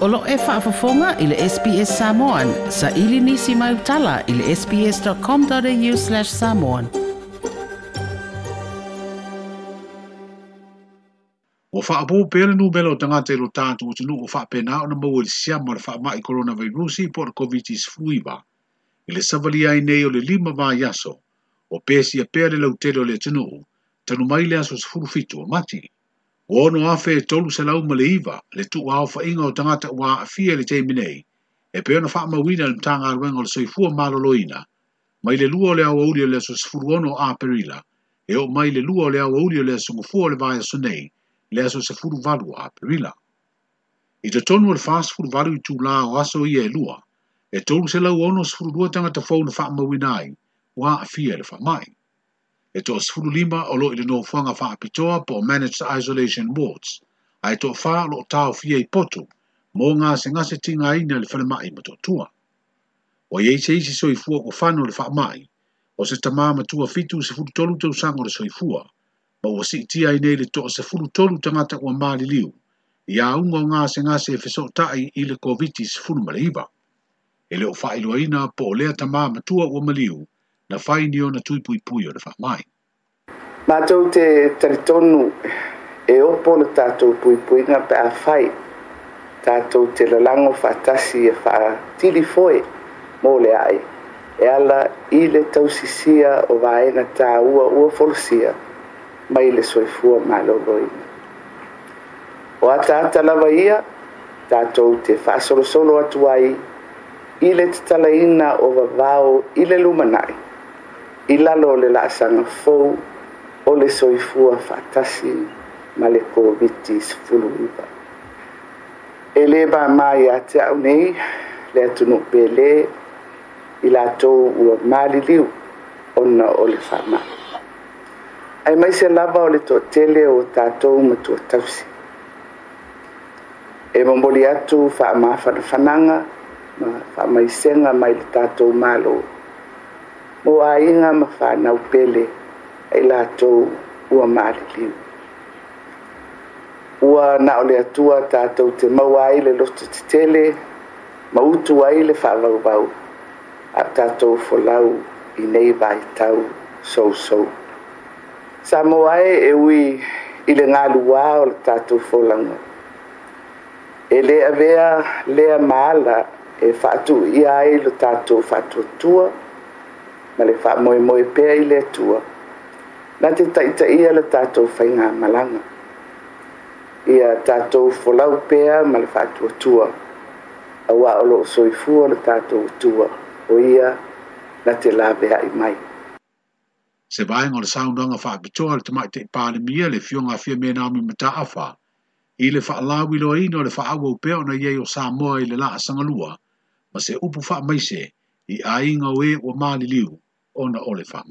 Olo e whaafafonga i le SPS Samoan. Sa ili nisi mai utala i le sps.com.au slash samoan. O wha apu pēle nū mele o tangate lo tātu o tinu o wha o na mau e lisea ma le i coronavirus i por COVID-19 fuiwa. I le savali ai nei o le lima mā yaso. O pēsi a pēle lau tele o le tinu o tanu mai le aso sifuru fitu o mati. O no afe tolu se lau male le tu wa fa inga o tangata wa a fia le te minei, e peona fa wina le mtanga arwenga le soifua loina, mai le lua le awa uli le so sfuruono a perila, e o mai le lua le awa uli le so ngufua le vaya nei, le so sifuru valu a perila. I te tonu le fas sifuru valu i tu la o aso i e lua, e tolu se lau ono sifuru lua tangata fau na fa mawina ai, wa a fia le fa mai. e to sulu lima o lo ilo fanga fa apitoa po managed isolation wards ai to fa lo tau fie i potu mo nga se nga tinga i le fele mai ma to tua o ye se isi so i fua ko fa le fa mai o se tama ma tua fitu se fu tolu te usango le so i fua ma o si ti ai nei le to se fu tolu tangata ua mali liu i a unga nga se nga se feso tai i le covid se fu no mali iba ele o fa i loina po le tama ma tua ua maliu na fai ni ona tui pui pui o na fai mai. Mātou te taritonu e opo na tātou pui pui nga pe a fai tātou te lalango fatasi e fa tili foe mō le ai. E ala i le tausisia o vaenga tā ua ua folosia mai le soifua mālogoi. O ata ata lava ia, tātou te whaasolosolo atu ai, i le tatalaina o vavao i le lumanai. i lalo o le la'asaga fou o le soifua faatasi ma le koviti sefuluiva e lē mamā iā te a'u nei le atunuu pelē i latou ua maliliu ona o le faamaʻi ai mai se lava o le toʻatele o tatou matuatausi e momoli atu faamafanafanaga ma faamaisega mai le tatou malo mo ainga mafana upele e lato ua maaliliu. Ua na ole atua tātou te maua ai le loto te tele, mautu ai le whalau bau, a tātou folau i nei vai tau sou sou. Sa moae e ui i le ngālu wā o le tātou folanga. E lea vea lea maala e whātu i ai le tātou whātu tua, ma le faamoemoe pea i le atua na te taʻitaʻia le tatou faiga malaga ia tatou folau pea ma le faatuatua auā o loo soifua le tatou atua o ia na te laveaʻi mai se vaega o le saunaga faapitoa le tamaʻi teʻipalemia le fiogafia menaomi mataafa i le faalauiloaina o le faaauau pea ona iai o samoa i le laasagalua ma se upu faamaise i aiga o ē ua maliliu on Oliver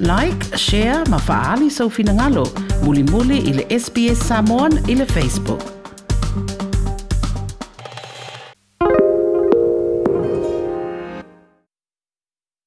Like, share, faali, sa ufinangalo. Muli-muli ile SBS Samoan ile Facebook.